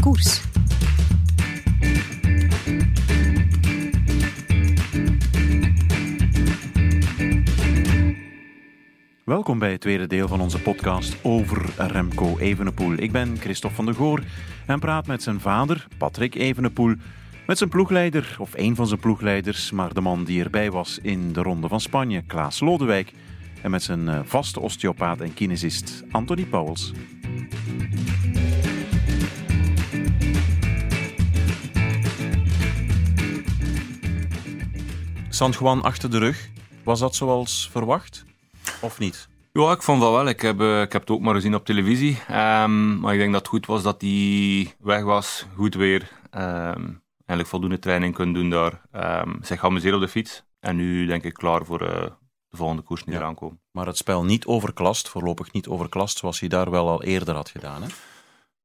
Koers. Welkom bij het tweede deel van onze podcast over Remco Evenepoel. Ik ben Christophe van der Goor en praat met zijn vader, Patrick Evenepoel, met zijn ploegleider, of een van zijn ploegleiders, maar de man die erbij was in de Ronde van Spanje, Klaas Lodewijk, en met zijn eh, vaste osteopaat en kinesist, Anthony Pauwels. San Juan achter de rug, was dat zoals verwacht? Of niet? Ja, ik vond dat wel. Ik heb, uh, ik heb het ook maar gezien op televisie. Um, maar ik denk dat het goed was dat hij weg was. Goed weer. Um, eigenlijk voldoende training kunnen doen daar. Um, zich amuseren op de fiets. En nu denk ik klaar voor uh, de volgende koers die ja. eraan komen. Maar het spel niet overklast, voorlopig niet overklast, zoals hij daar wel al eerder had gedaan. Hè?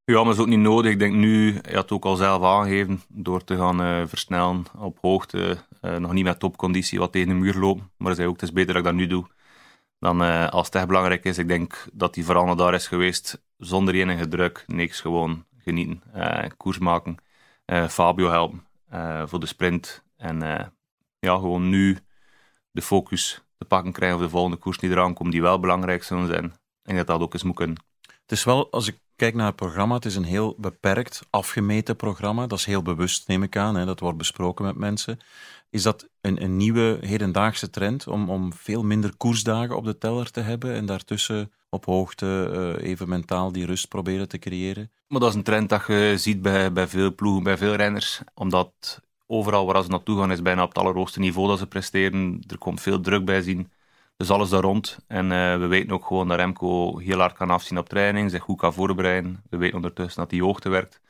Ja, maar dat is ook niet nodig. Ik denk nu, hij had het ook al zelf aangegeven, door te gaan uh, versnellen op hoogte, uh, nog niet met topconditie, wat tegen de muur lopen. Maar zei ook, het is beter dat ik dat nu doe dan uh, als het echt belangrijk is. Ik denk dat vooral naar daar is geweest zonder enige druk, niks, gewoon genieten, koers maken, Fabio helpen voor de sprint en ja, gewoon nu de focus te pakken krijgen op de volgende koers die eraan komt, die wel belangrijk zullen zijn. En dat dat ook eens moet kunnen. Het is wel, als ik kijk naar het programma, het is een heel beperkt, afgemeten programma. Dat is heel bewust, neem ik aan. Hè. Dat wordt besproken met mensen. Is dat een, een nieuwe hedendaagse trend om, om veel minder koersdagen op de teller te hebben en daartussen op hoogte uh, even mentaal die rust proberen te creëren? Maar dat is een trend dat je ziet bij, bij veel ploegen, bij veel renners. Omdat overal waar ze naartoe gaan is bijna op het allerhoogste niveau dat ze presteren. Er komt veel druk bij zien. Dus alles daar rond. En uh, we weten ook gewoon dat Remco heel hard kan afzien op training, zich goed kan voorbereiden. We weten ondertussen dat hij hoogte werkt.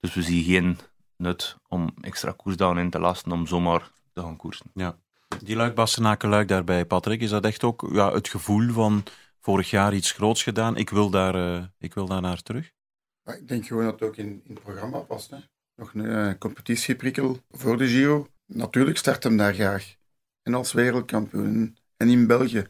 Dus we zien geen nut om extra koersdagen in te lasten om zomaar te gaan koersen. Ja. Die luik Bastenaken luik daarbij, Patrick, is dat echt ook ja, het gevoel van vorig jaar iets groots gedaan, ik wil daar, uh, ik wil daar naar terug? Ja, ik denk gewoon dat het ook in, in het programma past. Hè. Nog een uh, competitieprikkel voor de Giro. Natuurlijk start hem daar graag. En als wereldkampioen. En in België.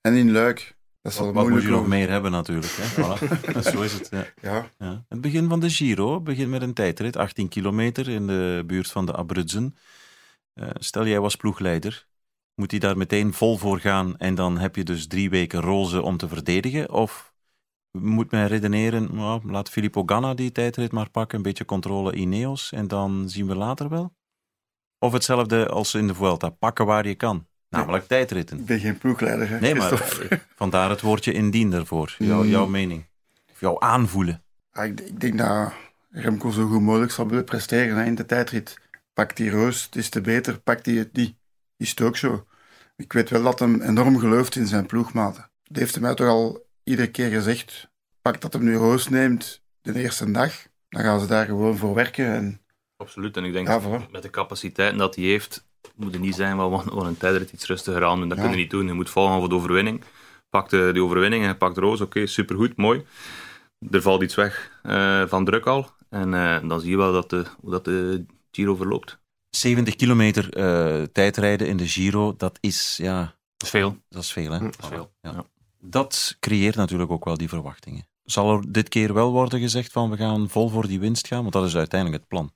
En in Luik. Dat zal wat, wat moet je nog meer hebben natuurlijk. Hè? Voilà. Zo is het. Ja. Ja. Ja. Het begin van de Giro begint met een tijdrit, 18 kilometer in de buurt van de Abruzzen. Uh, stel jij was ploegleider, moet hij daar meteen vol voor gaan en dan heb je dus drie weken roze om te verdedigen? Of moet men redeneren, nou, laat Filippo Ganna die tijdrit maar pakken, een beetje controle Ineos en dan zien we later wel? Of hetzelfde als in de Vuelta, pakken waar je kan. Namelijk nee, tijdritten. Ik ben geen ploegleider. Hè, nee, maar vandaar het woordje indien daarvoor. Jouw, mm. jouw mening. Of jouw aanvoelen. Ja, ik, ik, denk dat Remco zo goed mogelijk zal willen presteren hè, in de tijdrit. Pakt die roos, het is te beter. Pakt hij het niet. Is het ook zo. Ik weet wel dat hem enorm gelooft in zijn ploegmaten. Dat heeft hij mij toch al iedere keer gezegd. Pak dat hem nu roos neemt de eerste dag. Dan gaan ze daar gewoon voor werken. En... Absoluut. En ik denk ja, met de capaciteiten dat hij heeft, moet het niet zijn, wel van een tijdrit iets rustiger aan doen. Dat ja. kun je niet doen. Je moet volgen voor de overwinning. Pak de, die overwinning en pakt roos. Oké, okay, supergoed, mooi. Er valt iets weg uh, van druk al. En uh, dan zie je wel dat de, hoe dat de Giro verloopt. 70 kilometer uh, tijdrijden in de Giro, dat is, ja... Dat is veel. Dat is veel, hè? Dat, is veel. Ja. Ja. dat creëert natuurlijk ook wel die verwachtingen. Zal er dit keer wel worden gezegd van we gaan vol voor die winst gaan? Want dat is uiteindelijk het plan.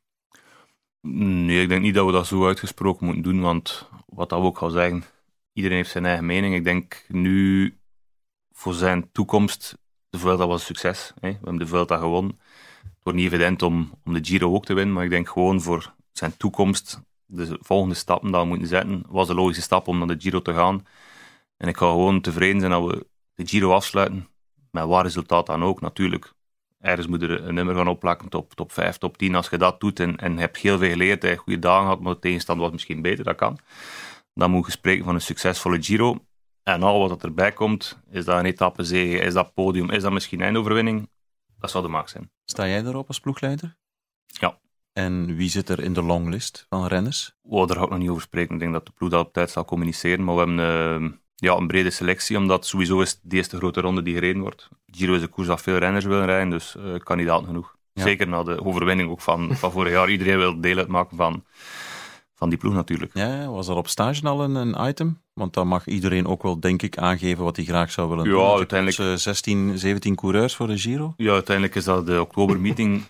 Ik denk niet dat we dat zo uitgesproken moeten doen, want wat dat ook gaan zeggen, iedereen heeft zijn eigen mening. Ik denk nu voor zijn toekomst, de Vuelta was een succes. Hè? We hebben de Vuelta gewonnen. Het wordt niet evident om, om de Giro ook te winnen, maar ik denk gewoon voor zijn toekomst, de volgende stappen dat we moeten zetten, was de logische stap om naar de Giro te gaan. En ik ga gewoon tevreden zijn dat we de Giro afsluiten, met wat resultaat dan ook natuurlijk ergens moet er een nummer gaan opplakken, top, top 5, top 10. Als je dat doet en, en hebt heel veel geleerd, en goede dagen gehad, maar de tegenstand was misschien beter, dat kan. Dan moet je spreken van een succesvolle Giro. En al wat erbij komt, is dat een etappe zege, is dat podium, is dat misschien eindoverwinning? Dat zou de max zijn. Sta jij erop als ploegleider? Ja. En wie zit er in de longlist van renners? Oh, daar ga ik nog niet over spreken. Ik denk dat de ploeg dat op tijd zal communiceren. Maar we hebben uh, ja, een brede selectie, omdat sowieso is de eerste grote ronde die gereden wordt. Giro is een koers dat veel renners willen rijden, dus uh, kandidaat genoeg. Ja. Zeker na de overwinning ook van, van vorig jaar. Iedereen wil deel uitmaken van, van die ploeg natuurlijk. Ja, was er op stage al een, een item? Want dan mag iedereen ook wel, denk ik, aangeven wat hij graag zou willen ja, doen. uiteindelijk... 16, 17 coureurs voor de Giro? Ja, uiteindelijk is dat de oktobermeeting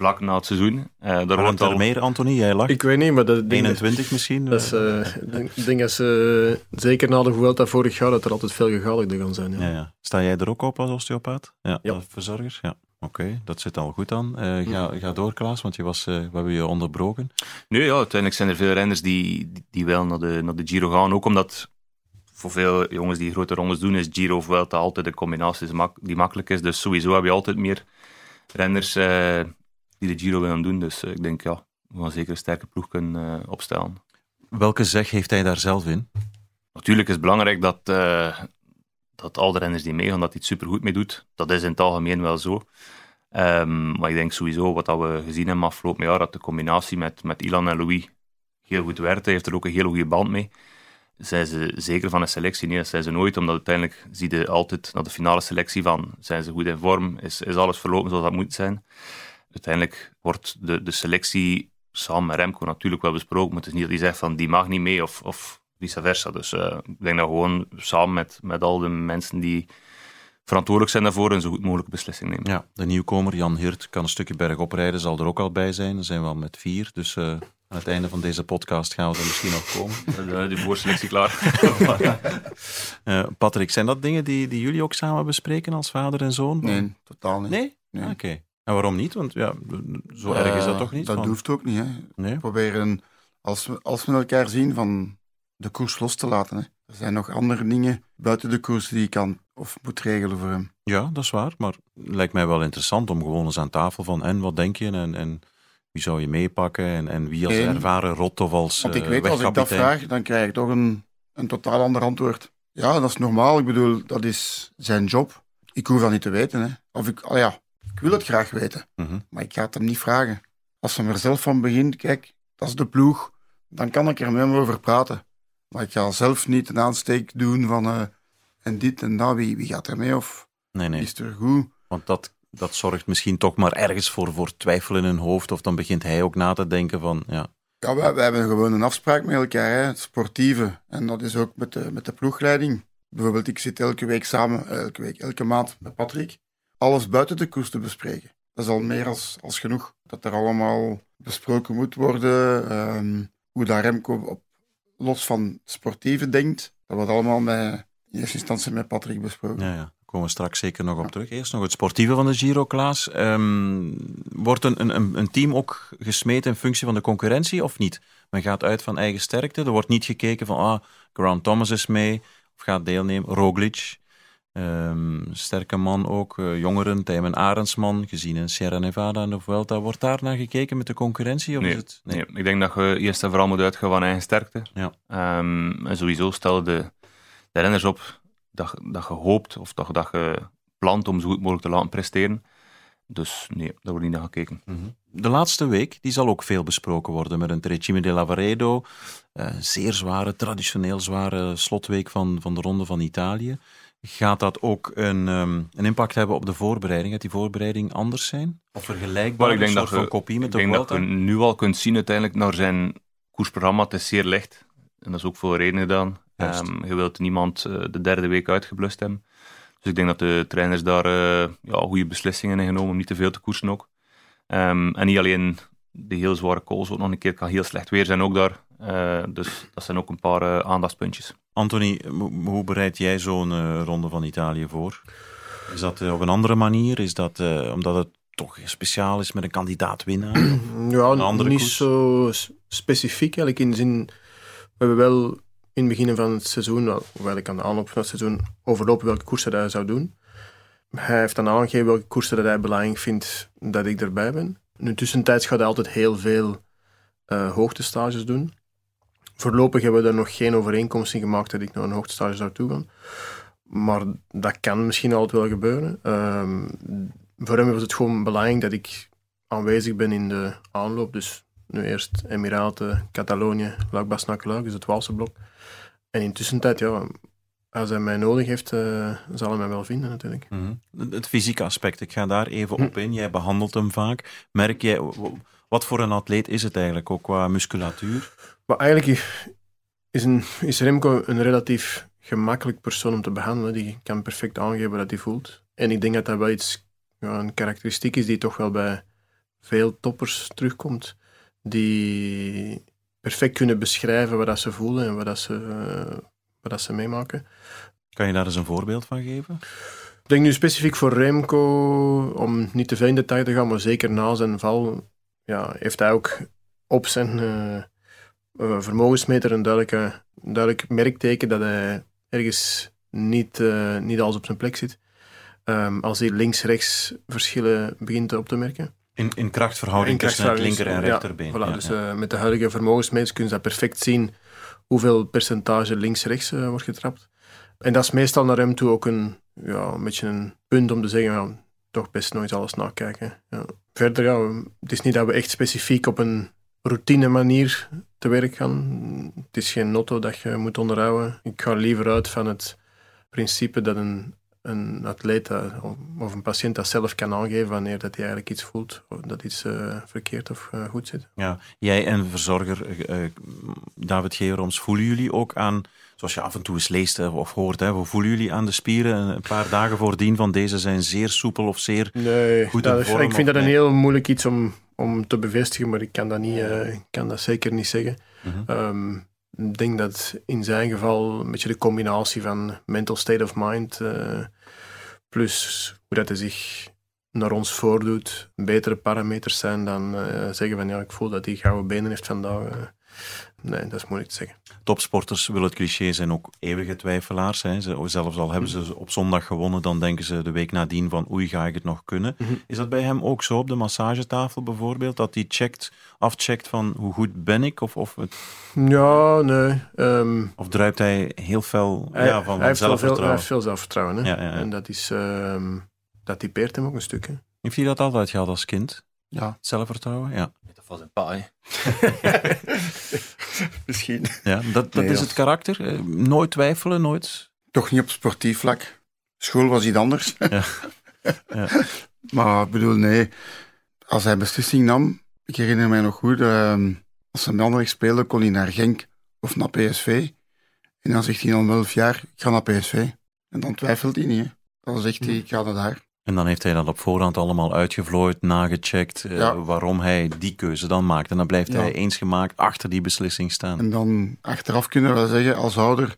vlak na het seizoen. Uh, daar wordt er meer, Anthony? Jij lag Ik weet niet, maar dat ding, 21 misschien? dat is, eh, ik denk dat ze, eh, zeker na de Vuelta vorig jaar, dat er altijd veel gegadigden gaan zijn. Ja. ja, ja. Sta jij er ook op als osteopaat? Ja, Ja. als verzorger? Ja. Oké, dat zit al goed aan. Eh, ga, ga door, Klaas, want je was, eh, we hebben je onderbroken. Nee, ja, uiteindelijk zijn er veel renners die, die, die wel naar de, naar de Giro gaan. Ook omdat voor veel jongens die grote rondes doen, is Giro of Vuelta altijd een combinatie is mak- die makkelijk is. Dus sowieso heb je altijd meer renners eh, die de Giro willen doen. Dus eh, ik denk, ja, we gaan zeker een sterke ploeg kunnen eh, opstellen. Welke zeg heeft hij daar zelf in? Natuurlijk is het belangrijk dat, eh, dat al de renners die meegaan, dat hij het supergoed mee doet. Dat is in het algemeen wel zo. Ehm, maar ik denk sowieso, wat dat we gezien hebben afgelopen jaar, dat de combinatie met, met Ilan en Louis heel goed werkt. Hij heeft er ook een hele goede band mee. Zijn ze zeker van een selectie? Nee, dat zijn ze nooit, omdat uiteindelijk zie je altijd naar de finale selectie van zijn ze goed in vorm, is, is alles verlopen zoals dat moet zijn. Uiteindelijk wordt de, de selectie samen met Remco natuurlijk wel besproken, maar het is niet dat hij zegt van die mag niet mee of, of vice versa. Dus eh, ik denk dat gewoon samen met, met al de mensen die verantwoordelijk zijn daarvoor een zo goed mogelijke beslissing nemen. Ja, de nieuwkomer Jan Hirt kan een stukje bergop rijden, zal er ook al bij zijn. Dan zijn we al met vier, dus eh, aan het einde van deze podcast gaan we er misschien nog komen. De, de voorselectie klaar. Eh, Patrick, zijn dat dingen die, die jullie ook samen bespreken als vader en zoon? Nee, totaal niet. Nee? Nee. Oké. En waarom niet? Want ja, zo erg is dat Eh, toch niet? Dat hoeft ook niet. Hè. Nee? Proberen, als we, als we elkaar zien, van de koers los te laten. Hè. Er zijn nog andere dingen buiten de koers die je kan of moet regelen voor hem. Ja, dat is waar. Maar het lijkt mij wel interessant om gewoon eens aan tafel van en wat denk je en, en wie zou je meepakken en, en wie als ervaren rot of als Want ik eh, weet, als ik dat vraag, dan krijg ik toch een, een totaal ander antwoord. Ja, dat is normaal. Ik bedoel, dat is zijn job. Ik hoef dat niet te weten. Hè. Of ik, al ja, ik wil het graag weten, Mhm. maar ik ga het hem niet vragen. Als hij er zelf van begint, kijk, dat is de ploeg, dan kan ik er met hem over praten. Maar ik ga zelf niet een aansteek doen van eh, en dit en dat, wie, wie gaat er mee of Nee, nee. is het er goed? Want dat, dat zorgt misschien toch maar ergens voor, voor twijfel in hun hoofd. Of dan begint hij ook na te denken van, ja, Ja, wij, wij hebben gewoon een afspraak met elkaar, hè, het sportieve. En dat is ook met de, met de ploegleiding. Bijvoorbeeld, ik zit elke week samen, elke week, elke maand met Patrick, alles buiten de koers te bespreken. Dat is al meer als, als genoeg. Dat er allemaal besproken moet worden, ehm, hoe daar Remco op, los van sportieve denkt. Dat wordt allemaal met, in eerste instantie met Patrick besproken. ja, ja. Komen we straks zeker nog op terug. Eerst nog het sportieve van de Giro, Klaas. Ehm, wordt een, een, een team ook gesmeten in functie van de concurrentie of niet? Men gaat uit van eigen sterkte. Er wordt niet gekeken van, ah, Grant Thomas is mee of gaat deelnemen. Roglic, ehm, sterke man ook. eh, jongeren, Tijmen Arendsman, gezien in Sierra Nevada en de Vuelta. Wordt daar naar gekeken met de concurrentie? Of Nee, is het, Nee, ik denk dat je eerst en vooral moet uitgaan van eigen sterkte. Ja. Ehm, en sowieso stel de, de renners op dat, je- dat je hoopt of dat, je- dat je plant om zo goed mogelijk te laten presteren. Dus nee, daar wordt niet naar gekeken. Mhm. De laatste week die zal ook veel besproken worden met een Trecime de Lavaredo. eh, zeer zware, traditioneel zware slotweek van, van de Ronde van Italië. Gaat dat ook een, ehm, een impact hebben op de voorbereiding? Gaat die voorbereiding anders zijn? Of vergelijkbaar? Maar ik denk een dat soort van je- kopie met Ik de denk dat je nu al kunt zien uiteindelijk naar zijn koersprogramma. Het is zeer licht. En dat is ook voor redenen gedaan. Ehm, je wilt niemand eh, de derde week uitgeblust hebben. Dus ik denk dat de trainers daar eh, ja, goede beslissingen in genomen om niet te veel te koersen ook. Ehm, en niet alleen de heel zware calls, ook nog een keer kan heel slecht weer zijn ook daar. Eh, dus dat zijn ook een paar eh, aandachtspuntjes. Anthony, hoe bereid jij zo'n eh, Ronde van Italië voor? Is dat op een andere manier? Is dat eh, omdat het toch speciaal is met een kandidaat-winnaar? Ja, Een andere niet koers? zo specifiek eigenlijk. In de zin, we hebben wel in het begin van het seizoen, wel, of eigenlijk aan de aanloop van het seizoen, overlopen welke koersen dat hij zou doen. Hij heeft dan aangegeven welke koersen dat hij belangrijk vindt dat ik erbij ben. Nu, tussentijds gaat hij altijd heel veel eh, hoogtestages doen. Voorlopig hebben we daar nog geen overeenkomst in gemaakt dat ik naar een hoogtestage zou toegaan. Maar dat kan misschien altijd wel gebeuren. Ehm, voor hem was het gewoon belangrijk dat ik aanwezig ben in de aanloop. Dus nu eerst Emiraten, Catalonië, luik bastogne luik dus het Waalse blok. En in tussentijd, ja, als hij mij nodig heeft, eh, zal hij mij wel vinden natuurlijk. Mhm. Het- Het fysieke aspect, ik ga daar even op in. Jij behandelt hem vaak. Merk jij, wat voor een atleet is het eigenlijk, ook qua musculatuur? Maar eigenlijk is, een, is Remco een relatief gemakkelijk persoon om te behandelen. Die kan perfect aangeven wat hij voelt. En ik denk dat dat wel iets, ja, een karakteristiek is die toch wel bij veel toppers terugkomt. Die perfect kunnen beschrijven wat dat ze voelen en wat, dat ze, eh, wat dat ze meemaken. Kan je daar eens een voorbeeld van geven? Ik denk nu specifiek voor Remco, om niet te veel in detail te gaan, maar zeker na zijn val, ja, heeft hij ook op zijn eh, eh, vermogensmeter een duidelijke, duidelijk merkteken dat hij ergens niet, eh, niet alles op zijn plek zit. Ehm, als hij links-rechts verschillen begint op te merken. In, in krachtverhouding In tussen het linker en ja, rechterbeen. Voilà, Ja, dus ja. met de huidige vermogensmeters kun je dat perfect zien hoeveel percentage links-rechts wordt getrapt. En dat is meestal naar hem toe ook een, ja, een beetje een punt om te zeggen, toch best nooit alles nakijken. Ja. Verder, ja, het is niet dat we echt specifiek op een routine manier te werk gaan. Het is geen notto dat je moet onderhouden. Ik ga liever uit van het principe dat een, een atleet dat- of een patiënt dat zelf kan aangeven wanneer dat hij eigenlijk iets voelt, of dat iets eh, verkeerd of eh, goed zit. Ja, jij en verzorger eh, eh, David Geeroms, voelen jullie ook aan, zoals je af en toe eens leest of hoort, hè, hoe voelen jullie aan de spieren een paar dagen voordien van deze zijn zeer soepel of zeer... Nee, Goed dat in is- vorm, ik vind dat een nee? heel moeilijk iets om, om te bevestigen, maar ik kan dat, niet, eh, ik kan dat zeker niet zeggen. Mhm. Ehm, ik denk dat in zijn geval een beetje de combinatie van mental state of mind eh, plus hoe dat hij zich naar ons voordoet, betere parameters zijn dan eh, zeggen van ja, ik voel dat hij gouden benen heeft vandaag. Nee, dat is moeilijk te zeggen. Topsporters willen het cliché zijn ook eeuwige twijfelaars. Hè. Ze, zelfs al hebben ze op zondag gewonnen, dan denken ze de week nadien van oei, ga ik het nog kunnen. Mhm. Is dat bij hem ook zo op de massagetafel bijvoorbeeld? Dat hij checkt, afcheckt van hoe goed ben ik? Of, of, het- Ja, nee. ehm, of druipt hij heel veel hij, ja, van, hij heeft wel veel, hij zelfvertrouwen? heeft veel zelfvertrouwen. Hè? Ja, ja. En dat, is, ehm, dat typeert hem ook een stuk. Hè? Heeft hij dat altijd gehad als kind? Ja. Zelfvertrouwen? Ja. Dat was een paai. Misschien. ja dat dat Nee, is ja. het karakter. Eh, Nooit twijfelen, nooit. Toch niet op sportief vlak. School was iets anders. Ja. Ja. Maar ik bedoel, nee. Als hij beslissing nam, ik herinner mij nog goed, ehm, als hij bij Anderlecht speelde, kon hij naar Genk of naar PSV. En dan zegt hij om 11 jaar, ik ga naar PSV. En dan twijfelt hij niet. Hè. Dan zegt hij, ik ga naar daar. En dan heeft hij dat op voorhand allemaal uitgevlooid, nagecheckt, eh, Ja. waarom hij die keuze dan maakt. En dan blijft Ja. hij eens gemaakt achter die beslissing staan. En dan achteraf kunnen we zeggen, als ouder,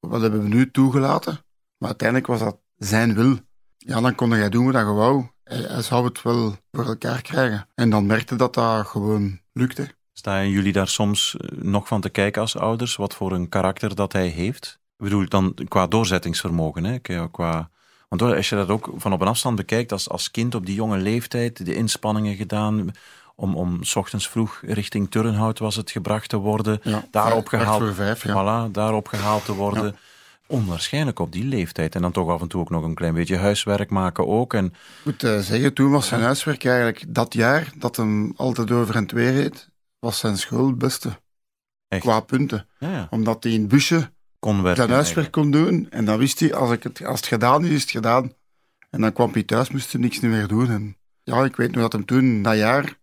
wat hebben we nu toegelaten? Maar uiteindelijk was dat zijn wil. Ja, dan kon hij doen wat hij wou. Hij, hij zou het wel voor elkaar krijgen. En dan merkte dat dat gewoon lukte. Staan jullie daar soms eh, nog van te kijken als ouders, wat voor een karakter dat hij heeft? Ik bedoel dan qua doorzettingsvermogen, hè? Qua... Want hoor, als je dat ook van op een afstand bekijkt, als, als kind op die jonge leeftijd, de inspanningen gedaan om, om s ochtends vroeg richting Turnhout was het gebracht te worden, Ja, daar vijf- opgehaald. kwart voor vijf, ja. Voilà, daar opgehaald te worden. Ja. Onwaarschijnlijk op die leeftijd. En dan toch af en toe ook nog een klein beetje huiswerk maken ook. En Ik moet eh, zeggen, toen was zijn huiswerk eigenlijk dat jaar dat hem altijd over en het weer reed, was zijn school het beste. Echt? Qua punten. ja, ja, Omdat hij in busje kon werken. zijn huiswerk kon doen. En dan wist hij, als, ik het, als het gedaan is, is het gedaan. En dan kwam hij thuis, moest hij niks meer doen. En ja, ik weet nog dat hem toen, dat jaar,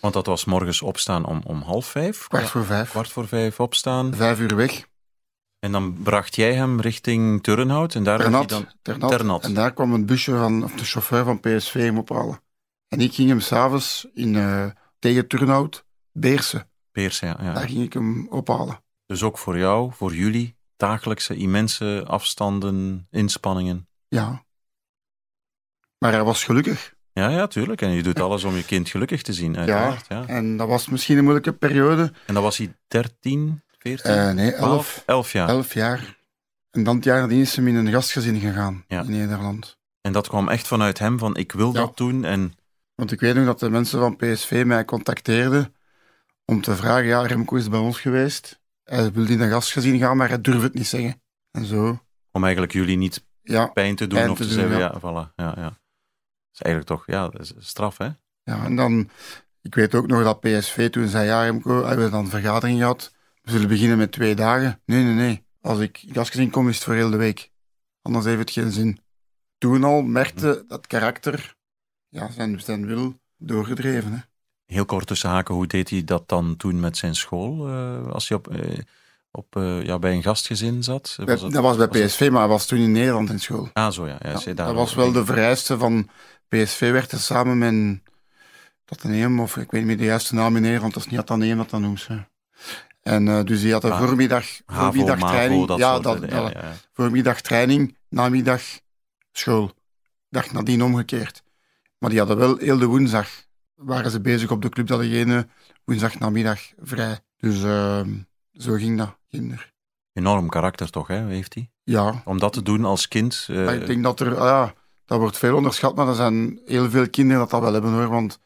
Want dat was morgens opstaan om, om half vijf. kwart voor vijf, Kwart voor vijf opstaan. vijf uur weg. En dan bracht jij hem richting Turnhout. En daar werd hij Ternat, dan... Ternat. Ternat. En daar kwam een busje van, of de chauffeur van PSV hem ophalen. En ik ging hem s'avonds in eh, tegen Turnhout, Beersen. Peers, ja, ja. Daar ging ik hem ophalen. Dus ook voor jou, voor jullie, dagelijkse immense afstanden, inspanningen. Ja. Maar hij was gelukkig. Ja, ja, tuurlijk. En je doet alles om je kind gelukkig te zien, uiteraard. Ja. En dat was misschien een moeilijke periode. En dan was hij 13, 14, Eh, nee, 12, elf, 11 jaar. elf jaar. En dan het jaar nadien is hem in een gastgezin gegaan Ja. in Nederland. En dat kwam echt vanuit hem, van ik wil Ja. dat doen. En Want ik weet nog dat de mensen van PSV mij contacteerden om te vragen, ja, Remco is bij ons geweest. Hij wilde in een gastgezin gaan, maar hij durfde het niet zeggen. En zo, om eigenlijk jullie niet ja. pijn te doen Pijn of te te, doen, zeggen, ja. ja, voilà, ja, ja. Dat is eigenlijk toch, ja, dat is straf, hè? ja. En dan, ik weet ook nog dat PSV toen zei, ja, Remco, hebben we dan een vergadering gehad. We zullen beginnen met twee dagen. Nee, nee, nee. Als ik in gastgezin kom, is het voor heel de week. Anders heeft het geen zin. Toen al merkte dat karakter, ja, zijn, zijn wil doorgedreven. Hè. Heel kort tussen haken, hoe deed hij dat dan toen met zijn school? eh, als hij op, eh, op, eh, ja, bij een gastgezin zat? Het- dat was bij was het- PSV, maar hij was toen in Nederland in school. Ah, zo ja. ja, dat was wel de vereiste van PSV werd er samen met, Atheneum, of ik weet niet meer de juiste naam meneer, want dat is niet Atheneum dat dat noemt. En dus die had een Ah, voormiddag, HAVO, voormiddag MAVO, training. dat ja, dat, dat- ja. voormiddag training, namiddag school. Dag nadien omgekeerd. Maar die hadden wel heel de woensdag, waren ze bezig op de club, dat woensdag namiddag vrij. Dus ehm, zo ging dat, kinder. Enorm karakter toch, hè, heeft hij? Ja, Om dat te doen als kind. eh, ik denk dat er, ah ja, dat wordt veel onderschat, maar er zijn heel veel kinderen dat dat wel hebben hoor. Want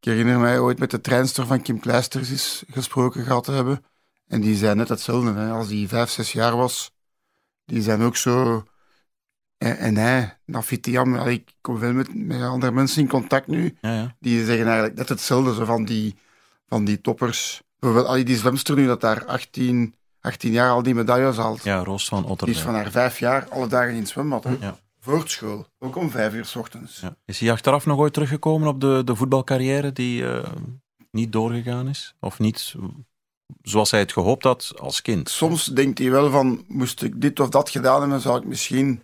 ik herinner mij ooit met de treinster van Kim Kleisters is gesproken gehad te hebben. En die zei net hetzelfde. Hè. Als die vijf, zes jaar was, die zijn ook zo. En, en hij, Nafitiam, ik kom veel met, met andere mensen in contact nu, ja, ja. die zeggen eigenlijk net hetzelfde zo van, die, van die toppers. Bijvoorbeeld die zwemster nu dat daar 18, 18 jaar al die medailles haalt. ja, Roos van Die is van haar vijf jaar alle dagen in het zwembad. Hè. Ja. Voor school. Ook om vijf uur s ochtends. Ja. Is hij achteraf nog ooit teruggekomen op de, de voetbalcarrière die eh, niet doorgegaan is? Of niet zoals hij het gehoopt had als kind? Soms denkt hij wel van, moest ik dit of dat gedaan hebben, zou ik misschien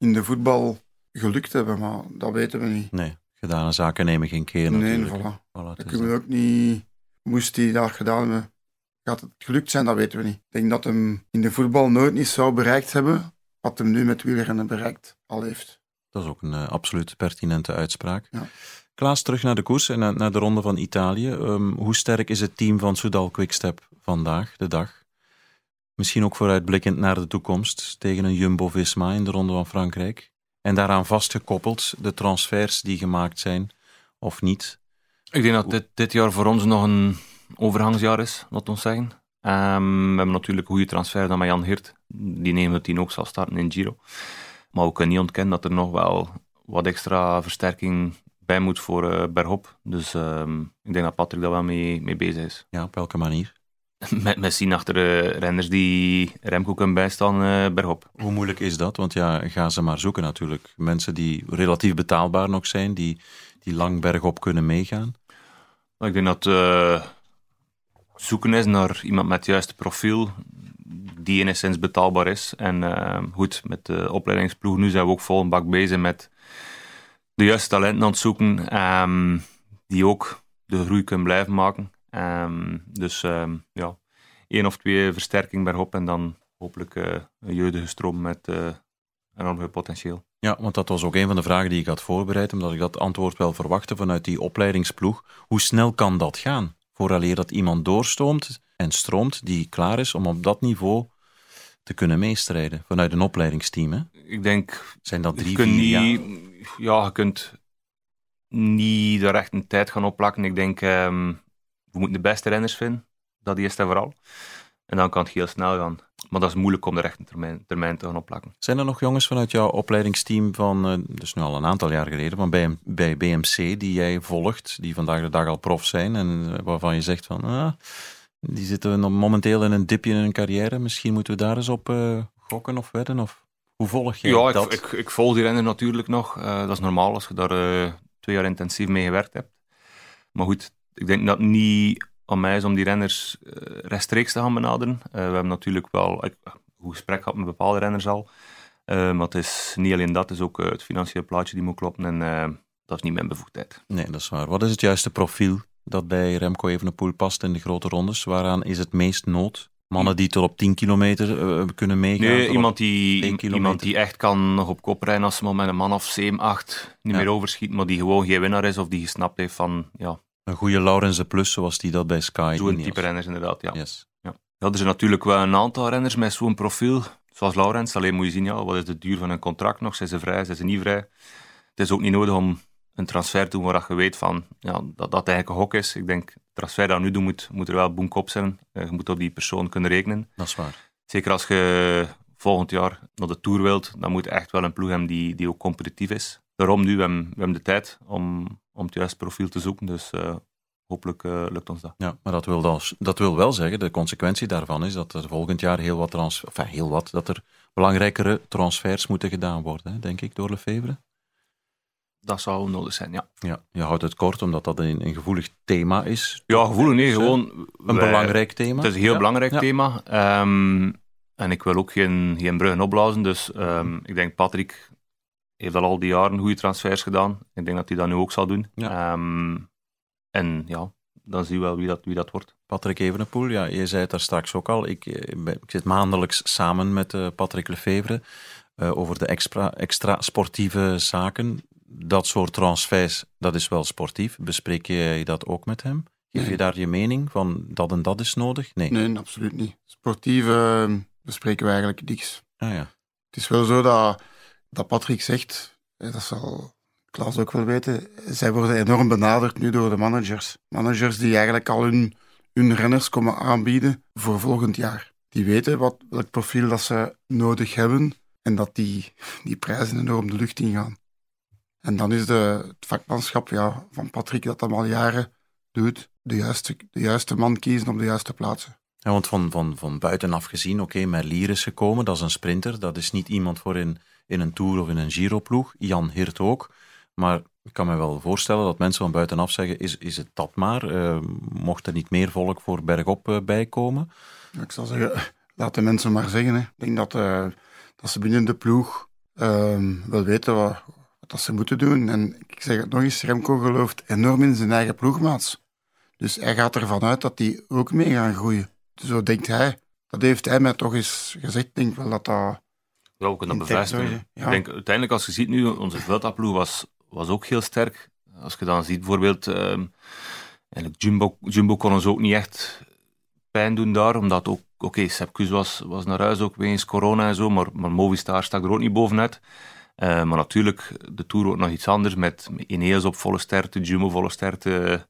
in de voetbal gelukt hebben. Maar dat weten we niet. Nee, gedane zaken nemen geen keer Nee, natuurlijk. voilà. Dat kunnen we ook niet... Moest hij dat gedaan hebben, gaat het gelukt zijn, dat weten we niet. Ik denk dat hem in de voetbal nooit niet zou bereikt hebben wat hem nu met wielrennen bereikt al heeft. Dat is ook een eh, absoluut pertinente uitspraak. Ja. Klaas, terug naar de koers en naar, naar de ronde van Italië. Ehm, hoe sterk is het team van Soudal Quickstep vandaag, de dag? Misschien ook vooruitblikkend naar de toekomst tegen een Jumbo-Visma in de ronde van Frankrijk. En daaraan vastgekoppeld de transfers die gemaakt zijn of niet. Ik denk dat dit, dit jaar voor ons nog een overgangsjaar is, laat ons zeggen. Ehm, we hebben natuurlijk een goede transfer dan met Jan Hirt. Die 910 ook zal starten in Giro. Maar we kunnen niet ontkennen dat er nog wel wat extra versterking bij moet voor eh, bergop. Dus ehm, ik denk dat Patrick daar wel mee, mee bezig is. Ja, op welke manier? Met, met zien achter de renners die Remco kunnen bijstaan eh, bergop. Hoe moeilijk is dat? Want ja, ga ze maar zoeken natuurlijk. Mensen die relatief betaalbaar nog zijn, die, die lang bergop kunnen meegaan. Maar Ik denk dat eh, zoeken is naar iemand met het juiste profiel, die enigszins betaalbaar is. En eh, goed, met de opleidingsploeg nu zijn we ook vol een bak bezig met de juiste talenten aan het zoeken, ehm, die ook de groei kunnen blijven maken. Ehm, dus ehm, ja, één of twee versterking bergop en dan hopelijk eh, een jeugdige stroom met eh enorm veel potentieel. Ja, want dat was ook een van de vragen die ik had voorbereid, omdat ik dat antwoord wel verwachtte vanuit die opleidingsploeg. Hoe snel kan dat gaan? Vooraleer dat iemand doorstroomt en stroomt die klaar is om op dat niveau te kunnen meestrijden vanuit een opleidingsteam. Hè? Ik denk Zijn dat je drie, kunt vier niet, jaar? Ja, je kunt niet er echt een tijd gaan opplakken. Ik denk, ehm, we moeten de beste renners vinden. Dat eerst en vooral. En dan kan het heel snel gaan. Maar dat is moeilijk om de rechte termijn, termijn te gaan opplakken. Zijn er nog jongens vanuit jouw opleidingsteam van, dus nu al een aantal jaar geleden, van bij, bij BMC die jij volgt, die vandaag de dag al prof zijn en eh, waarvan je zegt van, ah, die zitten momenteel in een dipje in hun carrière, misschien moeten we daar eens op eh, gokken of wedden? Of hoe volg Ja, dat? ik, ik, ik volg die renner natuurlijk nog. Dat is normaal als je daar twee jaar intensief mee gewerkt hebt. Maar goed, ik denk dat het niet aan mij is om die renners eh, rechtstreeks te gaan benaderen. Eh, we hebben natuurlijk wel ik, een goed gesprek gehad met bepaalde renners al. Eh, maar het is niet alleen dat, het is ook eh, het financiële plaatje die moet kloppen. En eh, dat is niet mijn bevoegdheid. Nee, dat is waar. Wat is het juiste profiel dat bij Remco Evenepoel past in de grote rondes? Waaraan is het meest nood? Mannen die tot op 10 kilometer eh, kunnen meegaan? Nee, iemand die, iemand die echt kan nog op kop rijden als ze maar met een man of 7, 8 niet Ja. meer overschiet, maar die gewoon geen winnaar is of die gesnapt heeft van ja, Een goede Laurens de Plus, zoals die dat bij Sky zo'n type renners inderdaad. Ja. Yes. Ja, er zijn natuurlijk wel een aantal renners met zo'n profiel, zoals Laurens. Alleen moet je zien, ja, wat is de duur van een contract nog? Zijn ze vrij, zijn ze niet vrij? Het is ook niet nodig om een transfer te doen waar je weet van, ja, dat dat eigenlijk een hok is. Ik denk, de transfer dat we nu doen, moet, moet er wel boenkop zijn. Eh, Je moet op die persoon kunnen rekenen. Dat is waar. Zeker als je volgend jaar naar de Tour wilt, dan moet je echt wel een ploeg hebben die, die ook competitief is. Daarom nu, we hebben, we hebben de tijd om, om het juiste profiel te zoeken. Dus eh, hopelijk eh, lukt ons dat. Ja, maar dat wil, dan, dat wil wel zeggen, de consequentie daarvan is dat er volgend jaar heel wat, trans, enfin, heel wat dat er belangrijkere transfers moeten gedaan worden, hè, denk ik, door Lefevre. Dat zou nodig zijn, ja. Ja, je houdt het kort omdat dat een, een gevoelig thema is. Ja, gevoelig nee, Dus, eh, gewoon... Een wij- belangrijk thema. Het is een heel Ja. belangrijk Ja. thema. Ehm, en ik wil ook geen, geen bruggen opblazen. Dus ehm, ik denk Patrick heeft al al die jaren goede transfers gedaan. Ik denk dat hij dat nu ook zal doen. Ja. Ehm, En ja, dan zien we wel wie dat, wie dat wordt. Patrick Evenepoel, ja, je zei het daar straks ook al. Ik, ik zit maandelijks samen met uh, Patrick Lefevre uh, over de extra, extra sportieve zaken. Dat soort transfers, dat is wel sportief. Bespreek je dat ook met hem? Geef je daar je mening van dat en dat is nodig? Nee, nee absoluut niet. Sportief uh, bespreken we eigenlijk niks. Ah, ja. Het is wel zo dat, dat Patrick zegt, dat zal Klaas ook wel weten, zij worden enorm benaderd nu door de managers. Managers die eigenlijk al hun, hun renners komen aanbieden voor volgend jaar. Die weten wat, welk profiel dat ze nodig hebben en dat die, die prijzen enorm de lucht ingaan. En dan is de, het vakmanschap ja, van Patrick dat dat al jaren doet, de juiste, de juiste man kiezen op de juiste plaatsen. Ja, want van, van, van buitenaf gezien, oké, okay, Merlier is gekomen, dat is een sprinter, dat is niet iemand voor in, in een Tour of in een Giro-ploeg. Jan Hirt ook. Maar ik kan me wel voorstellen dat mensen van buitenaf zeggen, is, is het dat maar? Uh, mocht er niet meer volk voor bergop uh, bij komen? Ik zal zeggen, laat de mensen maar zeggen. Hè. Ik denk dat, uh, dat ze binnen de ploeg ehm, wel weten wat, wat dat ze moeten doen. En ik zeg het nog eens, Remco gelooft enorm in zijn eigen ploegmaats. Dus hij gaat ervan uit dat die ook mee gaan groeien. Zo denkt hij. Dat heeft hij mij toch eens gezegd. Ik denk wel dat dat... Ja, we kunnen dat bevestigen. Ja. Ik denk, uiteindelijk, als je ziet nu, onze Vuelta-ploeg was was ook heel sterk. Als je dan ziet bijvoorbeeld, uh, Jumbo, Jumbo kon ons ook niet echt pijn doen daar, omdat ook, oké, okay, Sepkus was, was naar huis ook wegens corona en zo, maar, maar Movistar stak er ook niet bovenuit. Uh, maar natuurlijk, de Tour wordt nog iets anders, met Ineos op volle sterkte, Jumbo volle sterkte.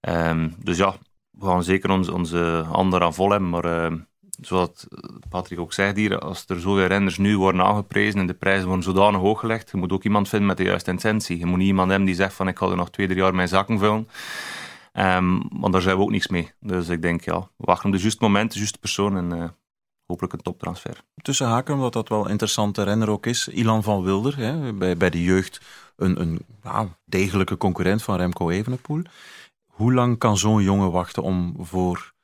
Uh, dus ja, we gaan zeker onze, onze handen aan vol hebben, maar ehm, zoals Patrick ook zei hier, als er zoveel renners nu worden aangeprezen en de prijzen worden zodanig hoog gelegd, je moet ook iemand vinden met de juiste intentie. Je moet niet iemand hebben die zegt van ik ga er nog twee, drie jaar mijn zakken vullen. Um, want daar zijn we ook niks mee. Dus ik denk, ja, wachten op de juiste moment, de juiste persoon en uh, hopelijk een toptransfer. Tussen haken, omdat dat wel een interessante renner ook is, Ilan van Wilder, hè, bij, bij de jeugd een, een degelijke concurrent van Remco Evenepoel. Hoe lang kan zo'n jongen wachten om voor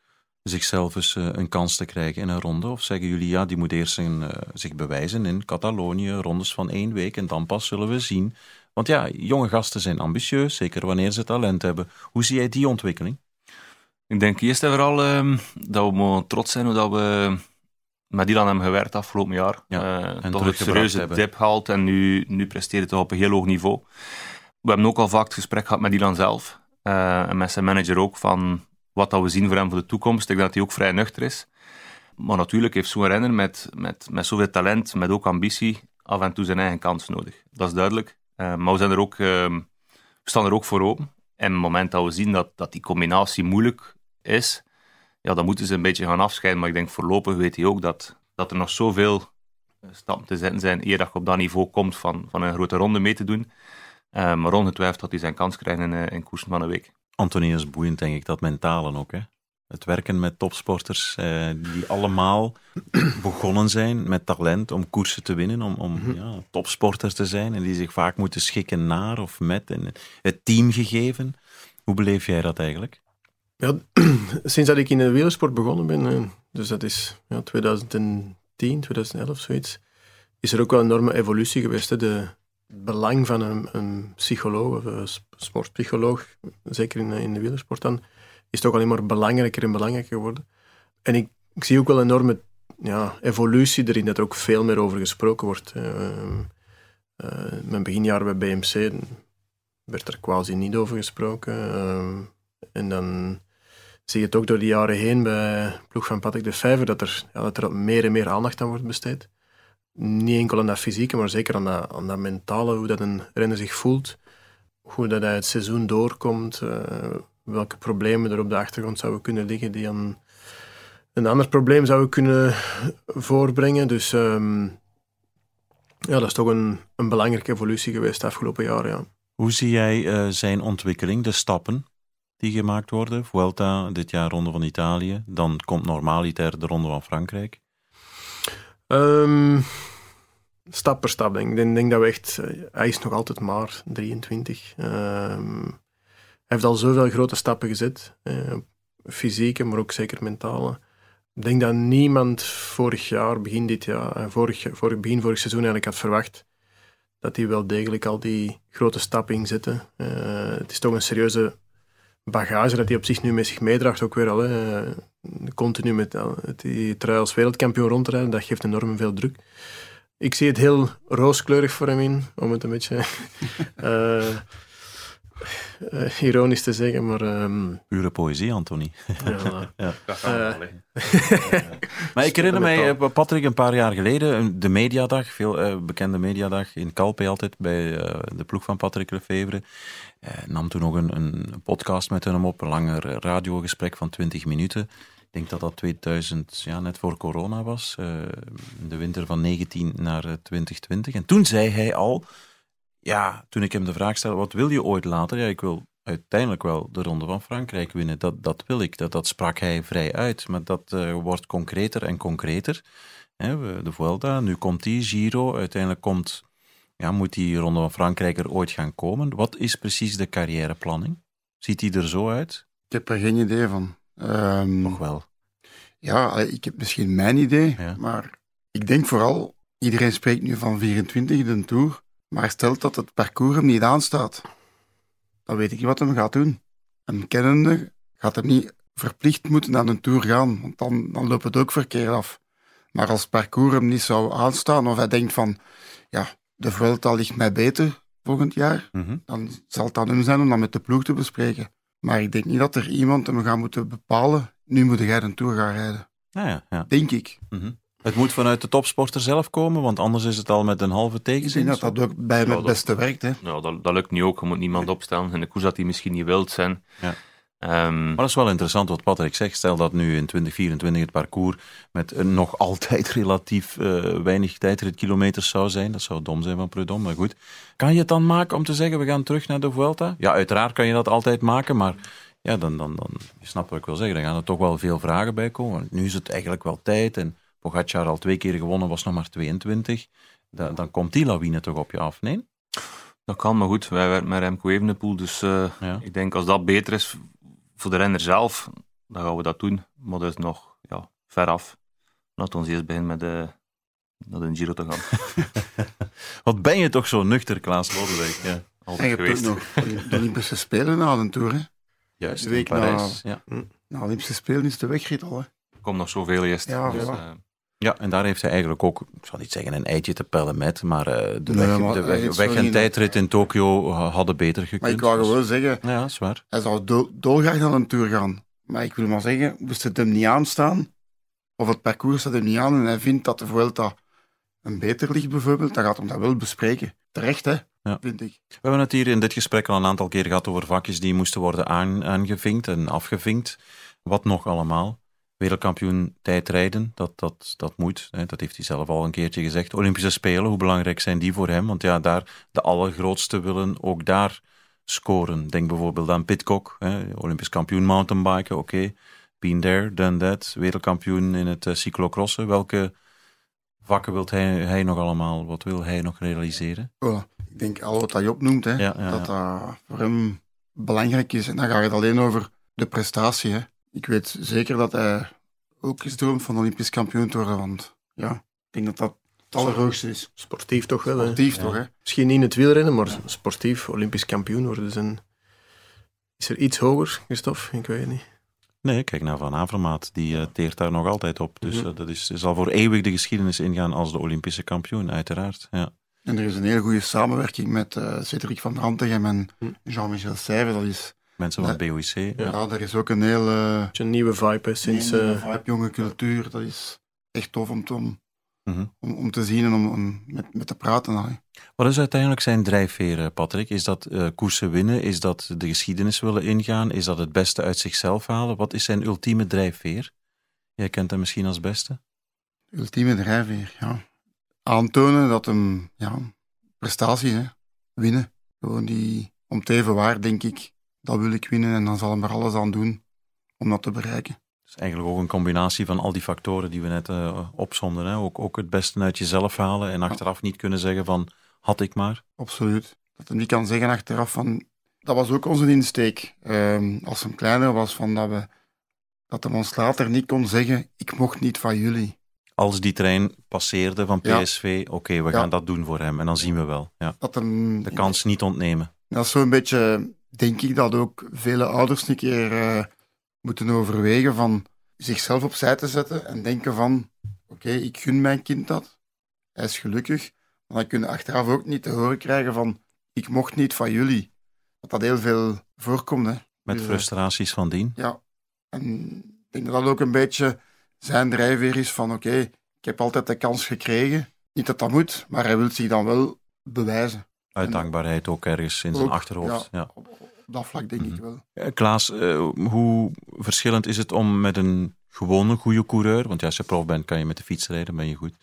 zichzelf eens uh, een kans te krijgen in een ronde? Of zeggen jullie, ja, die moet eerst uh, zich bewijzen in Catalonië, rondes van één week en dan pas zullen we zien. Want ja, jonge gasten zijn ambitieus, zeker wanneer ze talent hebben. Hoe zie jij die ontwikkeling? Ik denk eerst en vooral uh, dat we mogen trots zijn dat we met Dylan hebben gewerkt afgelopen jaar. Ja, uh, en toch een serieuze dip gehaald en nu, nu presteert het op een heel hoog niveau. We hebben ook al vaak het gesprek gehad met Dylan zelf en met zijn manager ook van wat dat we zien voor hem voor de toekomst. Ik denk dat hij ook vrij nuchter is. Maar natuurlijk heeft zo'n renner met, met, met zoveel talent, met ook ambitie, af en toe zijn eigen kans nodig. Dat is duidelijk. Uh, maar we, zijn er ook, we staan er ook voor open. En op het moment dat we zien dat, dat die combinatie moeilijk is, ja, dan moeten ze een beetje gaan afscheiden. Maar ik denk voorlopig weet hij ook dat, dat er nog zoveel eh, stappen te zetten zijn eer dat je op dat niveau komt van, van een grote ronde mee te doen. Uh, maar ongetwijfeld dat hij zijn kans krijgt in, in koersen van een week. Antonie is boeiend, denk ik, dat mentalen ook. Hè? Het werken met topsporters eh, die allemaal begonnen zijn met talent om koersen te winnen, om, om mhm. ja, topsporters te zijn en die zich vaak moeten schikken naar of met en het teamgegeven. Hoe beleef jij dat eigenlijk? Ja, sinds dat ik in de wielersport begonnen ben, eh, dus dat is ja, 2010, 2011, zoiets, is er ook wel een enorme evolutie geweest. Hè? De, belang van een, een psycholoog of een sportpsycholoog, zeker in, in de wielersport dan, is toch alleen maar belangrijker en belangrijker geworden. En ik, zie ook wel een enorme ja, evolutie erin, dat er ook veel meer over gesproken wordt. Uh, mijn beginjaren bij BMC werd er quasi niet over gesproken. Uh, en dan zie je het ook door de jaren heen bij ploeg van Patrick de Vijver, dat er, ja, dat er meer en meer aandacht aan wordt besteed niet enkel aan dat fysieke, maar zeker aan dat, aan dat mentale, hoe dat een renner zich voelt, hoe dat hij het seizoen doorkomt, uh, welke problemen er op de achtergrond zouden kunnen liggen die aan een ander probleem zouden kunnen voorbrengen. Dus um, ja, dat is toch een, een belangrijke evolutie geweest de afgelopen jaren. Ja. Hoe zie jij uh, zijn ontwikkeling, de stappen die gemaakt worden? Vuelta, dit jaar Ronde van Italië, dan komt normaliter de Ronde van Frankrijk. Um, stap per stap, denk ik. Denk dat we echt... Eh, hij is nog altijd maar 23. Um, ehm, hij heeft al zoveel grote stappen gezet. Uh, fysieke, maar ook zeker mentale. Ik denk dat niemand vorig jaar, begin dit jaar, eh, vorig, begin vorig seizoen eigenlijk had verwacht dat hij wel degelijk al die grote stappen ging. Uh, het is toch een serieuze bagage dat hij op zich nu met zich meedraagt ook weer al. Hè. Continu met die trui als wereldkampioen rondrijden, dat geeft enorm veel druk. Ik zie het heel rooskleurig voor hem in, om het een beetje uh, uh, ironisch te zeggen, maar... Um, Pure poëzie, Anthony. ja, ja. Uh, maar ik herinner mij, Patrick, een paar jaar geleden, de mediadag, veel bekende mediadag in Calpe altijd, bij de ploeg van Patrick Lefevre. Nam toen nog een, een podcast met hem op, een langer radiogesprek van 20 minuten. Ik denk dat dat 2000, ja, net voor corona was, uh, de winter van 19 naar 2020. En toen zei hij al, ja, toen ik hem de vraag stelde, wat wil je ooit later? Ja, ik wil uiteindelijk wel de Ronde van Frankrijk winnen. Dat, dat wil ik, dat, dat sprak hij vrij uit. Maar dat wordt concreter en concreter. He, de Vuelta, nu komt die Giro, uiteindelijk komt, ja, moet die Ronde van Frankrijk er ooit gaan komen. Wat is precies de carrièreplanning? Ziet die er zo uit? Ik heb er geen idee van. Um, Nog wel. Ja, ik heb misschien mijn idee, maar ik denk vooral, iedereen spreekt nu van 24 de Tour, maar stelt dat het parcours hem niet aanstaat. Dan weet ik niet wat hem gaat doen. Een kennende gaat er niet verplicht moeten naar een Tour gaan, want dan, dan loopt het ook verkeerd af. Maar als het parcours hem niet zou aanstaan, of hij denkt van, ja, de Vuelta ligt mij beter volgend jaar, mhm. dan zal het aan hem zijn om dat met de ploeg te bespreken. Maar ik denk niet dat er iemand hem gaat moeten bepalen. Nu moet jij een Tour gaan rijden. Ja, ja, ja. Denk ik. Mhm. Het moet vanuit de topsporter zelf komen, want anders is het al met een halve tegenzin. Ik denk dat dat ook bij hem het beste werkt. Hè? Ja, dat, dat lukt niet ook. Je moet niemand opstellen. En de koers dat hij misschien niet wilt zijn. Ja. Um, maar dat is wel interessant wat Patrick zegt. Stel dat nu in 2024 het parcours met een nog altijd relatief uh, weinig tijdritkilometers zou zijn. Dat zou dom zijn van Prudhomme, maar goed. Kan je het dan maken om te zeggen, we gaan terug naar de Vuelta? Ja, uiteraard kan je dat altijd maken, maar ja, dan, dan, dan je snapt wat ik wil zeggen. Dan gaan er toch wel veel vragen bij komen. Nu is het eigenlijk wel tijd en Pogacar al twee keer gewonnen, was nog maar 22. Dan, dan komt die lawine toch op je af, nee? Dat kan, maar goed, wij werken met Remco Evenepoel, dus uh, ja. ik denk als dat beter is voor de renner zelf, dan gaan we dat doen. Maar dat is nog ja, ver af. Laten we eerst beginnen met de, naar de Giro te gaan. Wat ben je toch zo nuchter, Klaas Lodewijk. Ja, altijd en je geweest. hebt ook nog de Olympische Spelen na de Tour, hè? Juist, de week in Parijs. Na, ja. na de Olympische Spelen is de wegrit al, hè? Er komt nog zoveel eerst. Ja, dus, uh, ja, en daar heeft hij eigenlijk ook, ik zal niet zeggen een eitje te pellen met, maar uh, de, nee, weg, maar de weg, weg en tijdrit in Tokio hadden beter gekund. Maar ik wou gewoon zeggen, ja, zwaar. hij zou do dolgraag naar een Tour gaan. Maar ik wil maar zeggen, moest het hem niet aanstaan, of het parcours staat hem niet aan en hij vindt dat de Vuelta een beter ligt bijvoorbeeld, dan gaat hij dat wel bespreken. Terecht, hè? Ja. Vind ik. We hebben het hier in dit gesprek al een aantal keer gehad over vakjes die moesten worden aan, aangevinkt en afgevinkt. Wat nog allemaal? Wereldkampioen tijdrijden, dat, dat, dat moet. Hè. Dat heeft hij zelf al een keertje gezegd. Olympische Spelen, hoe belangrijk zijn die voor hem? Want ja, daar de allergrootste willen ook daar scoren. Denk bijvoorbeeld aan Pitcock, hè. Olympisch kampioen mountainbiken, oké. Okay. Been there, done that. Wereldkampioen in het uh, cyclocrossen. Welke vakken wil hij, hij nog allemaal, wat wil hij nog realiseren? Oh, ik denk al wat hij opnoemt, hè, ja, ja, dat dat voor hem belangrijk is. En dan gaat het alleen over de prestatie, hè ik weet zeker dat hij ook is droomt van Olympisch kampioen te worden. Want ja, ik denk dat dat het allerhoogste is. Sportief toch wel, Sportief toch, hè? Misschien niet in het wielrennen, maar sportief Olympisch kampioen worden. Dus een... Is er iets hoger, Christophe? Ik weet het niet. Nee, kijk naar Van Avermaat. Die uh, teert daar nog altijd op. Dus uh, dat is, zal voor eeuwig de geschiedenis ingaan als de Olympische kampioen, uiteraard. Ja. En er is een hele goede samenwerking met uh, Cedric van Rantegem en hm. Jean-Michel Seyve. Dat is Mensen van BOIC. Ja. ja, er is ook een hele... Een nieuwe vibe sinds... Een nieuwe vibe, jonge cultuur. Dat is echt tof om te, om, mhm. om, om, te zien en om, om met, met te praten. Wat is uiteindelijk zijn drijfveer, Patrick? Is dat uh, koersen winnen? Is dat de geschiedenis willen ingaan? Is dat het beste uit zichzelf halen? Wat is zijn ultieme drijfveer? Jij kent hem misschien als beste. Ultieme drijfveer, ja. Aantonen dat hem, ja, prestaties, hè. winnen. Gewoon die, om te even waar, denk ik, dat wil ik winnen en dan zal hem er alles aan doen om dat te bereiken. Het is eigenlijk ook een combinatie van al die factoren die we net uh, opzonden. Hè? Ook, ook het beste uit jezelf halen en achteraf niet kunnen zeggen van had ik maar. Absoluut. Dat hij niet kan zeggen achteraf van dat was ook onze insteek. Uh, als hem kleiner was, van dat, we, dat hem ons later niet kon zeggen ik mocht niet van jullie. Als die trein passeerde van PSV, ja. oké, okay, we ja. gaan dat doen voor hem en dan zien we wel. Ja. Dat hem, De kans niet ontnemen. Dat is zo'n beetje denk ik dat ook vele ouders een keer eh, moeten overwegen van zichzelf opzij te zetten en denken van oké, ik gun mijn kind dat. Hij is gelukkig. Maar dan kunnen achteraf ook niet te horen krijgen van ik mocht niet van jullie. Dat dat heel veel voorkomt. Hè. Met Dus, eh, frustraties van dien. Ja. En ik denk dat dat ook een beetje zijn drijfveer is van oké, ik heb altijd de kans gekregen. Niet dat dat moet, maar hij wil zich dan wel bewijzen. Uit dankbaarheid ook ergens in zijn Ook, achterhoofd. Ja. Op, op dat vlak denk ik wel. Eh, Klaas, eh, hoe verschillend is het om met een gewone goede coureur, want ja, als je prof bent kan je met de fiets rijden, ben je goed,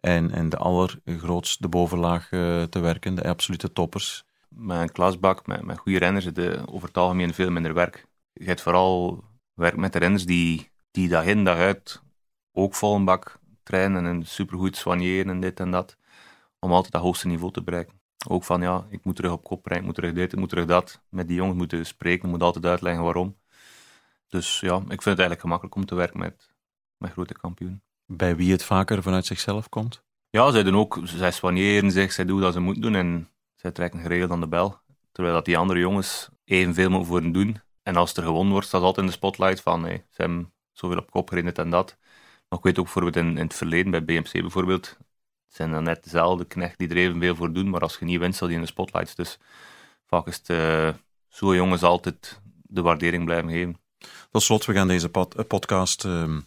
en, en de allergrootste bovenlaag eh, te werken, de absolute toppers. Met een klasbak, met, met goede renners, je over het algemeen veel minder werk. Je hebt vooral werk met de renners die, die dag in dag uit ook vol een bak trainen en supergoed soigneren en dit en dat, om altijd dat hoogste niveau te bereiken. Ook van ja, ik moet terug op kop rijden, ik moet terug dit, ik moet terug dat. Met die jongens moeten spreken, ik moet altijd uitleggen waarom. Dus ja, ik vind het eigenlijk gemakkelijk om te werken met, met grote kampioenen. Bij wie het vaker vanuit zichzelf komt. Ja, zij doen ook, zij soigneren zich, zij doen wat ze moeten doen en zij trekken geregeld aan de bel. Terwijl dat die andere jongens evenveel moeten voor hen doen. En als er gewonnen wordt, staat altijd in de spotlight van hey, ze hebben zoveel op kop gereden, dit en dat. Maar ik weet ook bijvoorbeeld in, in het verleden, bij BMC bijvoorbeeld, het zijn dan net dezelfde knecht die er evenveel voor doen, maar als je niet wint, staat die in de spotlights. Dus vaak is het eh, zo jongens altijd de waardering blijven geven. Tot slot, we gaan deze pod- eh, podcast ehm,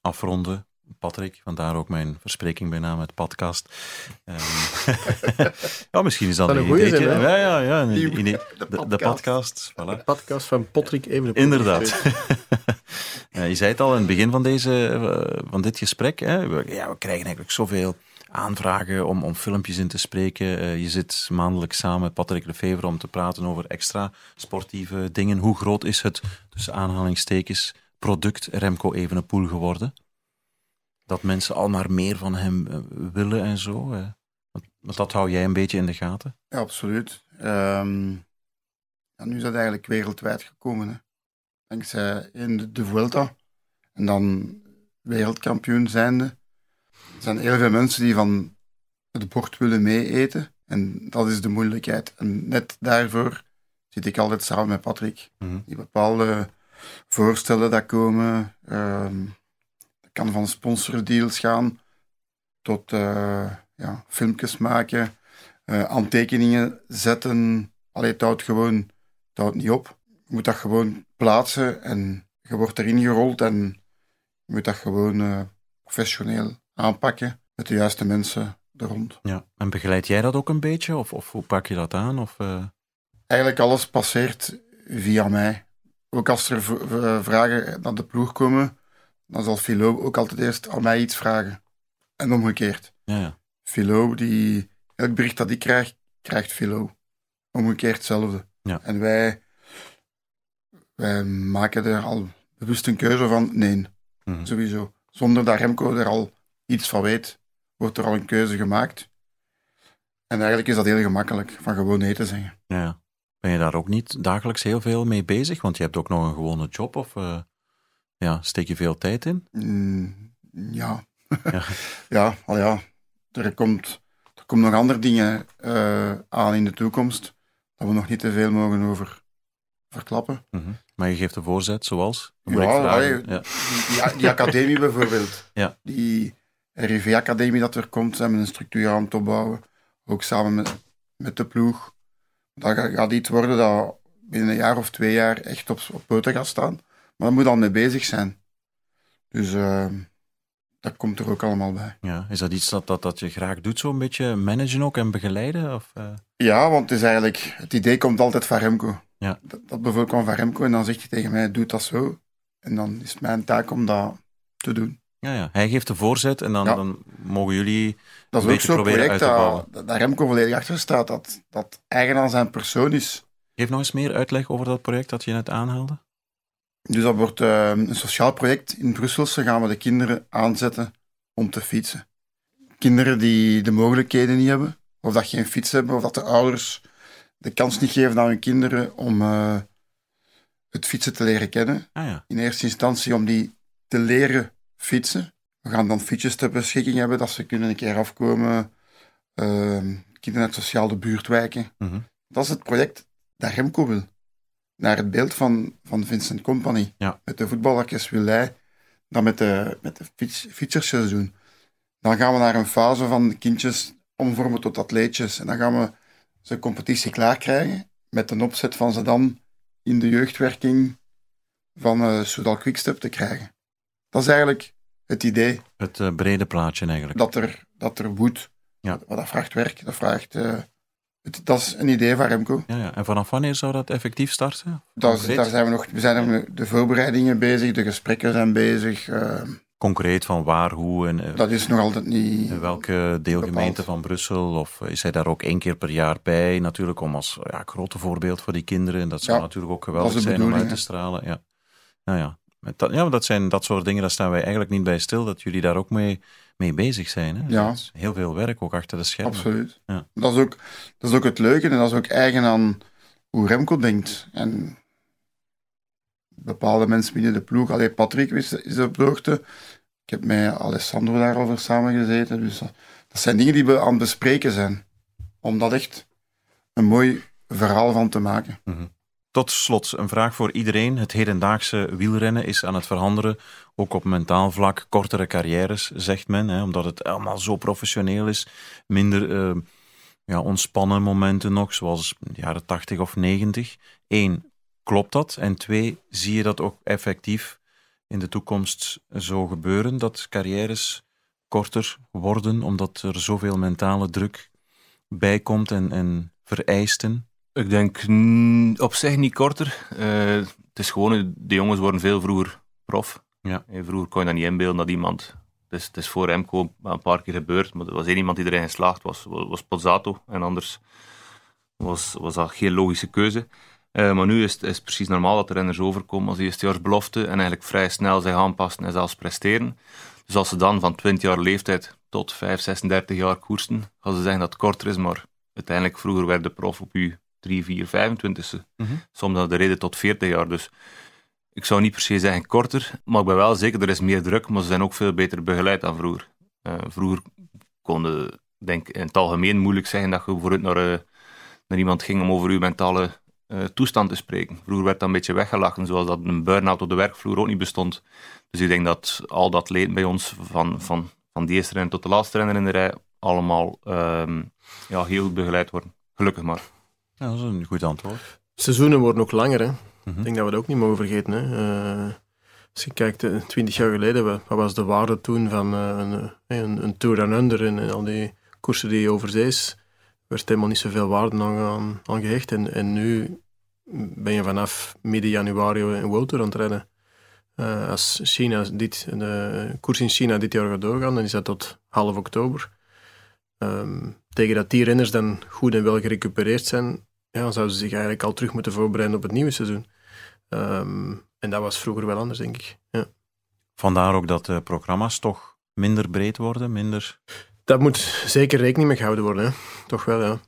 afronden. Patrick, vandaar ook mijn verspreking bijna met podcast. Ehm, ja, misschien is dat Dat een zin, hè? ja, ja, ja. idee. de De, de podcast. Voilà. podcast van Patrick even. Inderdaad. Ja, je zei het al in het begin van, deze, eh, van dit gesprek. Hè? We, ja, we krijgen eigenlijk zoveel aanvragen om, om filmpjes in te spreken. Eh, je zit maandelijks samen met Patrick Lefevre om te praten over extra sportieve dingen. Hoe groot is het, tussen aanhalingstekens, product Remco Evenepoel geworden? Dat mensen al maar meer van hem eh, willen en zo. eh. Want, dat hou jij een beetje in de gaten. Ja, absoluut. Ehm, ja, nu is dat eigenlijk wereldwijd gekomen. Hè. Dankzij in de, de Vuelta en dan wereldkampioen zijnde. Er zijn heel veel mensen die van het bord willen meeeten. En dat is de moeilijkheid. En net daarvoor zit ik altijd samen met Patrick. Mhm. Die bepaalde voorstellen dat komen. ehm dat kan van sponsordeals gaan tot eh, ja, filmpjes maken eh, aantekeningen zetten. Allee, het houdt gewoon het houdt niet op. Je moet dat gewoon plaatsen en je wordt erin gerold en je moet dat gewoon eh, professioneel aanpakken met de juiste mensen er rond. Ja. En begeleid jij dat ook een beetje? Of, of hoe pak je dat aan? Of, eh, Eigenlijk alles passeert via mij. Ook als er vragen naar de ploeg komen, dan zal Philo ook altijd eerst aan mij iets vragen. En omgekeerd. ja, ja. Philo, die, elk bericht dat ik krijg, krijgt Philo. Omgekeerd hetzelfde. Ja. En wij, wij maken er al bewust een keuze van, nee, Mhm. sowieso. Zonder dat Remco er al iets van weet, wordt er al een keuze gemaakt. En eigenlijk is dat heel gemakkelijk, van gewoon nee te zeggen. Ja. Ben je daar ook niet dagelijks heel veel mee bezig? Want je hebt ook nog een gewone job of eh, ja, steek je veel tijd in? Mm, ja. Ja. ja, al ja. Er komt, er komen nog andere dingen eh, aan in de toekomst, dat we nog niet te veel mogen over verklappen. Mhm. Maar je geeft een voorzet, zoals? Ja, ja. Die academie bijvoorbeeld. Ja. Die RIV-academie dat er komt, zijn we een structuur aan het opbouwen. Ook samen met, met de ploeg. Dat gaat, gaat iets worden dat binnen een jaar of twee jaar echt op, op poten gaat staan. Maar daar moet al mee bezig zijn. Dus eh, dat komt er ook allemaal bij. Ja. Is dat iets dat, dat, dat je graag doet, zo'n beetje managen ook en begeleiden? Of, eh? Ja, want het is eigenlijk... Het idee komt altijd van Remco. Ja. Dat, dat bijvoorbeeld kwam van Remco en dan zegt hij tegen mij, doe dat zo. En dan is het mijn taak om dat te doen. Ja, ja. Hij geeft de voorzet en dan, Ja. dan mogen jullie... Dat is ook zo'n project dat, Remco volledig achter staat, dat, dat eigen aan zijn persoon is. Geef nog eens meer uitleg over dat project dat je net aanhaalde. Dus dat wordt eh, een sociaal project. In Brusselse gaan we de kinderen aanzetten om te fietsen. Kinderen die de mogelijkheden niet hebben, of dat geen fiets hebben, of dat de ouders de kans niet geven aan hun kinderen om eh, het fietsen te leren kennen. Ah ja. In eerste instantie om die te leren fietsen. We gaan dan fietsjes ter beschikking hebben, dat ze kunnen een keer afkomen. Ehm, kinderen uit sociale buurtwijken. Mhm. Dat is het project dat Remco wil. naar het beeld van, van Vincent Company. Ja. Met de voetballertjes wil hij dat met de, met de fiets, fietsersjes doen. Dan gaan we naar een fase van kindjes omvormen tot atleetjes. En dan gaan we ze competitie klaar krijgen met een opzet van ze dan in de jeugdwerking van uh, Soudal Quickstep te krijgen. Dat is eigenlijk het idee. Het uh, brede plaatje eigenlijk. Dat er, dat er moet. Ja. Maar dat vraagt werk, dat vraagt... Uh, het, dat is een idee van Remco. Ja, ja. En vanaf wanneer zou dat effectief starten? Dat, daar zijn we nog... We zijn er de voorbereidingen bezig, de gesprekken zijn bezig. Uh, Concreet van waar, hoe en... dat is nog altijd niet... In welke deelgemeente bepaald. van Brussel? Of is hij daar ook één keer per jaar bij? Natuurlijk om als ja, grote voorbeeld voor die kinderen. En dat zou Ja, natuurlijk ook geweldig zijn om uit te stralen. Ja, nou ja. Dat, ja, dat zijn dat soort dingen, daar staan wij eigenlijk niet bij stil, dat jullie daar ook mee, mee bezig zijn. Hè? Ja. Dat is heel veel werk ook achter de schermen. Absoluut. Ja. Dat, is ook, dat is ook het leuke en dat is ook eigen aan hoe Remco denkt. En bepaalde mensen binnen de ploeg, alleen Patrick is, is op de hoogte. Ik heb met Alessandro daarover samengezeten. Dus dat, dat zijn dingen die we aan het bespreken zijn. Om dat echt een mooi verhaal van te maken. Mhm. Tot slot een vraag voor iedereen. Het hedendaagse wielrennen is aan het veranderen, ook op mentaal vlak. Kortere carrières, zegt men, hè, omdat het allemaal zo professioneel is. Minder uh, ja, ontspannen momenten nog, zoals de jaren 80 of 90. Eén, klopt dat? En twee, zie je dat ook effectief in de toekomst zo gebeuren, dat carrières korter worden, omdat er zoveel mentale druk bij komt en, en vereisten? Ik denk op zich niet korter. Uh, het is gewoon, de jongens worden veel vroeger prof. Ja. En vroeger kon je dat niet inbeelden dat iemand... Het is, het is voor Remco een paar keer gebeurd, maar er was één iemand die erin geslaagd was. was Pozzato. En anders was, was dat geen logische keuze. Uh, maar nu is het is precies normaal dat de renners overkomen als eerstejaarsbelofte en eigenlijk vrij snel zich aanpassen en zelfs presteren. Dus als ze dan van 20 jaar leeftijd tot 5, 36 jaar koersen, gaan ze zeggen dat het korter is, maar uiteindelijk vroeger werd de prof op je 3, 4, 25ste. Mhm. Soms had de reden tot 40 jaar. Dus ik zou niet per se zeggen korter, maar ik ben wel zeker, er is meer druk, maar ze zijn ook veel beter begeleid dan vroeger. Uh, vroeger konden, denk ik, in het algemeen moeilijk zeggen dat je bijvoorbeeld naar, uh, naar iemand ging om over je mentale uh, toestand te spreken. Vroeger werd dat een beetje weggelachen, zoals dat een burn-out op de werkvloer ook niet bestond. Dus ik denk dat al dat leed bij ons, van, van, van de eerste renner tot de laatste renner in de rij, allemaal um, ja, heel goed begeleid worden. Gelukkig maar. Ja, dat is een goed antwoord. Seizoenen worden ook langer. Hè? Mhm. Ik denk dat we dat ook niet mogen vergeten. Hè? Uh, als je kijkt, uh, twintig jaar geleden, wat was de waarde toen van uh, een, een, een Tour Down Under en, en, al die koersen die over zee is, werd helemaal niet zoveel waarde aan, aan, aan gehecht. En, en nu ben je vanaf midden januari een World Tour aan het redden. Uh, als China dit, de koers in China dit jaar gaat doorgaan, dan is dat tot half oktober. Um, tegen dat die renners dan goed en wel gerecupereerd zijn, ja, zouden ze zich eigenlijk al terug moeten voorbereiden op het nieuwe seizoen. Um, en dat was vroeger wel anders, denk ik. Ja. Vandaar ook dat de programma's toch minder breed worden, minder... Dat moet zeker rekening mee gehouden worden, hè. toch wel, ja.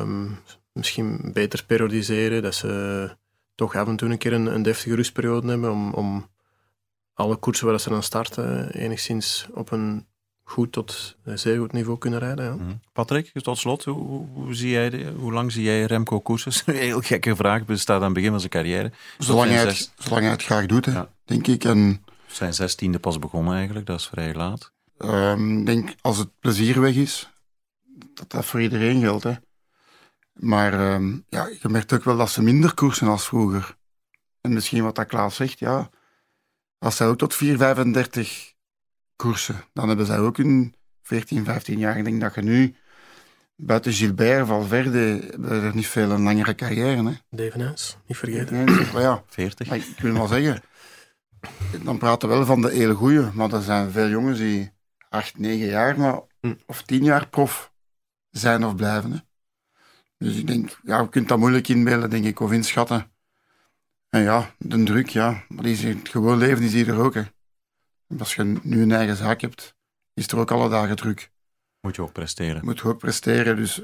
Um, misschien beter periodiseren, dat ze toch af en toe een keer een, een deftige rustperiode hebben om, om alle koersen waar ze dan starten enigszins op een goed tot zeer goed niveau kunnen rijden. Ja. Mm. Patrick, tot slot, hoe, hoe, hoe, zie jij de, hoe lang zie jij Remco koersen? een heel gekke vraag, bestaat aan het begin van zijn carrière. Zolang hij, het, zolang hij het graag doet, Ja. denk ik. En Zijn zestiende pas begonnen eigenlijk, dat is vrij laat. ehm, ik denk, als het plezier weg is, dat dat voor iedereen geldt. Hè. Maar ehm, ja, je merkt ook wel dat ze minder koersen als vroeger. En misschien wat dat Klaas zegt, ja, als zij ook tot 4, 35 koersen, dan hebben zij ook een 14, 15 jaar. Ik denk dat je nu, buiten Gilbert, Valverde, hebben er niet veel een langere carrière. Hè. Devenhuis, niet vergeten. Nee, maar ja, 40. maar ik wil maar zeggen, dan praten we wel van de hele goeie, maar er zijn veel jongens die 8, 9 jaar maar, Hm. of 10 jaar prof zijn of blijven. Hè. Dus ik denk, ja, je kunt dat moeilijk inbeelden, denk ik, of inschatten. En ja, de druk, ja, maar die is het gewoon leven, die zie je er ook. Hè. Als je nu een eigen zaak hebt, is er ook alle dagen druk. Moet je ook presteren. Je moet ook presteren, dus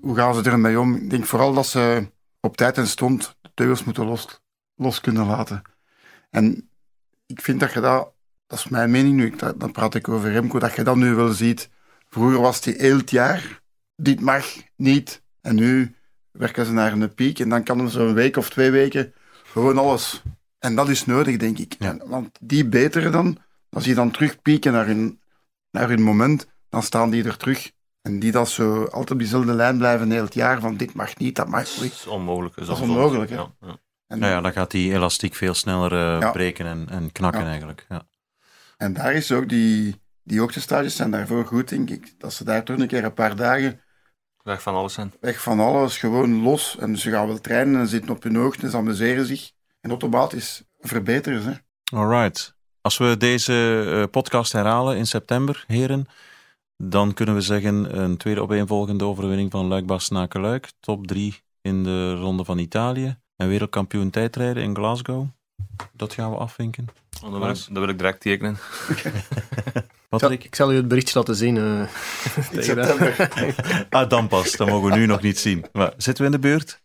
hoe gaan ze ermee om? Ik denk vooral dat ze op tijd en stond de teugels moeten los, los kunnen laten. En ik vind dat je dat, dat is mijn mening nu, dat, dan praat ik over Remco, dat je dat nu wel ziet. Vroeger was die heel het jaar, dit mag niet. En nu werken ze naar een piek en dan kan er zo'n week of twee weken Gewoon alles. En dat is nodig, denk ik. Ja. En- Want die betere dan, als die dan terugpieken naar hun, naar hun moment, dan staan die er terug. En die dat zo altijd op diezelfde lijn blijven heel het jaar, van dit mag niet, dat mag Dat niet. is onmogelijk. Dat is onmogelijk, hè. Ja, ja. En, Nou ja, dan gaat die elastiek veel sneller eh, Ja. breken en, en knakken Ja. eigenlijk. Ja. en daar is ook die, die hoogtestages zijn daarvoor goed, denk ik. Dat ze daar toch een keer een paar dagen Weg van alles zijn. weg van alles, gewoon los. En ze gaan wel trainen en zitten op hun hoogte en ze amuseren zich. En automatisch verbeteren ze. Alright. Als we deze eh, podcast herhalen in september, heren, dan kunnen we zeggen een tweede opeenvolgende overwinning van Luik Bastenaken Luik. Top 3 in de Ronde van Italië. En wereldkampioen tijdrijden in Glasgow. Dat gaan we afvinken. Oh, dat, wil ik, dat wil ik direct tekenen. Wat ik? ik zal u het berichtje laten zien. eh, In september. Ah, dan pas. Dat mogen we nu nog niet zien. Maar zitten we in de buurt?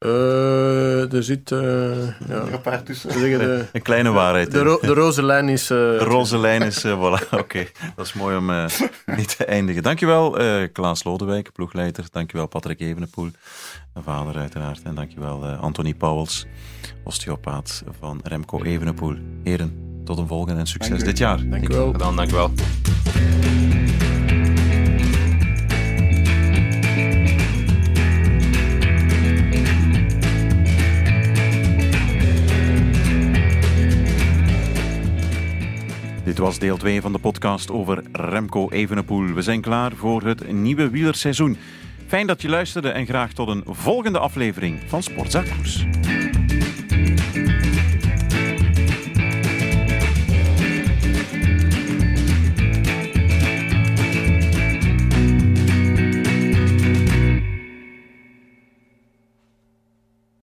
Eh, er zit... eh, Er ja, een paar tussen. zeggen de, Een kleine waarheid. de, ro- de roze lijn is... eh, De roze lijn is, voilà, oké. Dat is mooi om niet te eindigen. Dankjewel eh Klaas Lodewijk, ploegleider. Dankjewel Patrick Evenepoel, vader uiteraard. En dankjewel eh Anthony Pauwels, osteopaat van Remco Evenepoel. Heren, tot een volgende en succes Dank dit jaar. Dank u wel. Gedaan, dank Dit was deel 2 van de podcast over Remco Evenepoel. We zijn klaar voor het nieuwe wielerseizoen. Fijn dat je luisterde en graag tot een volgende aflevering van Sportzaak Koers.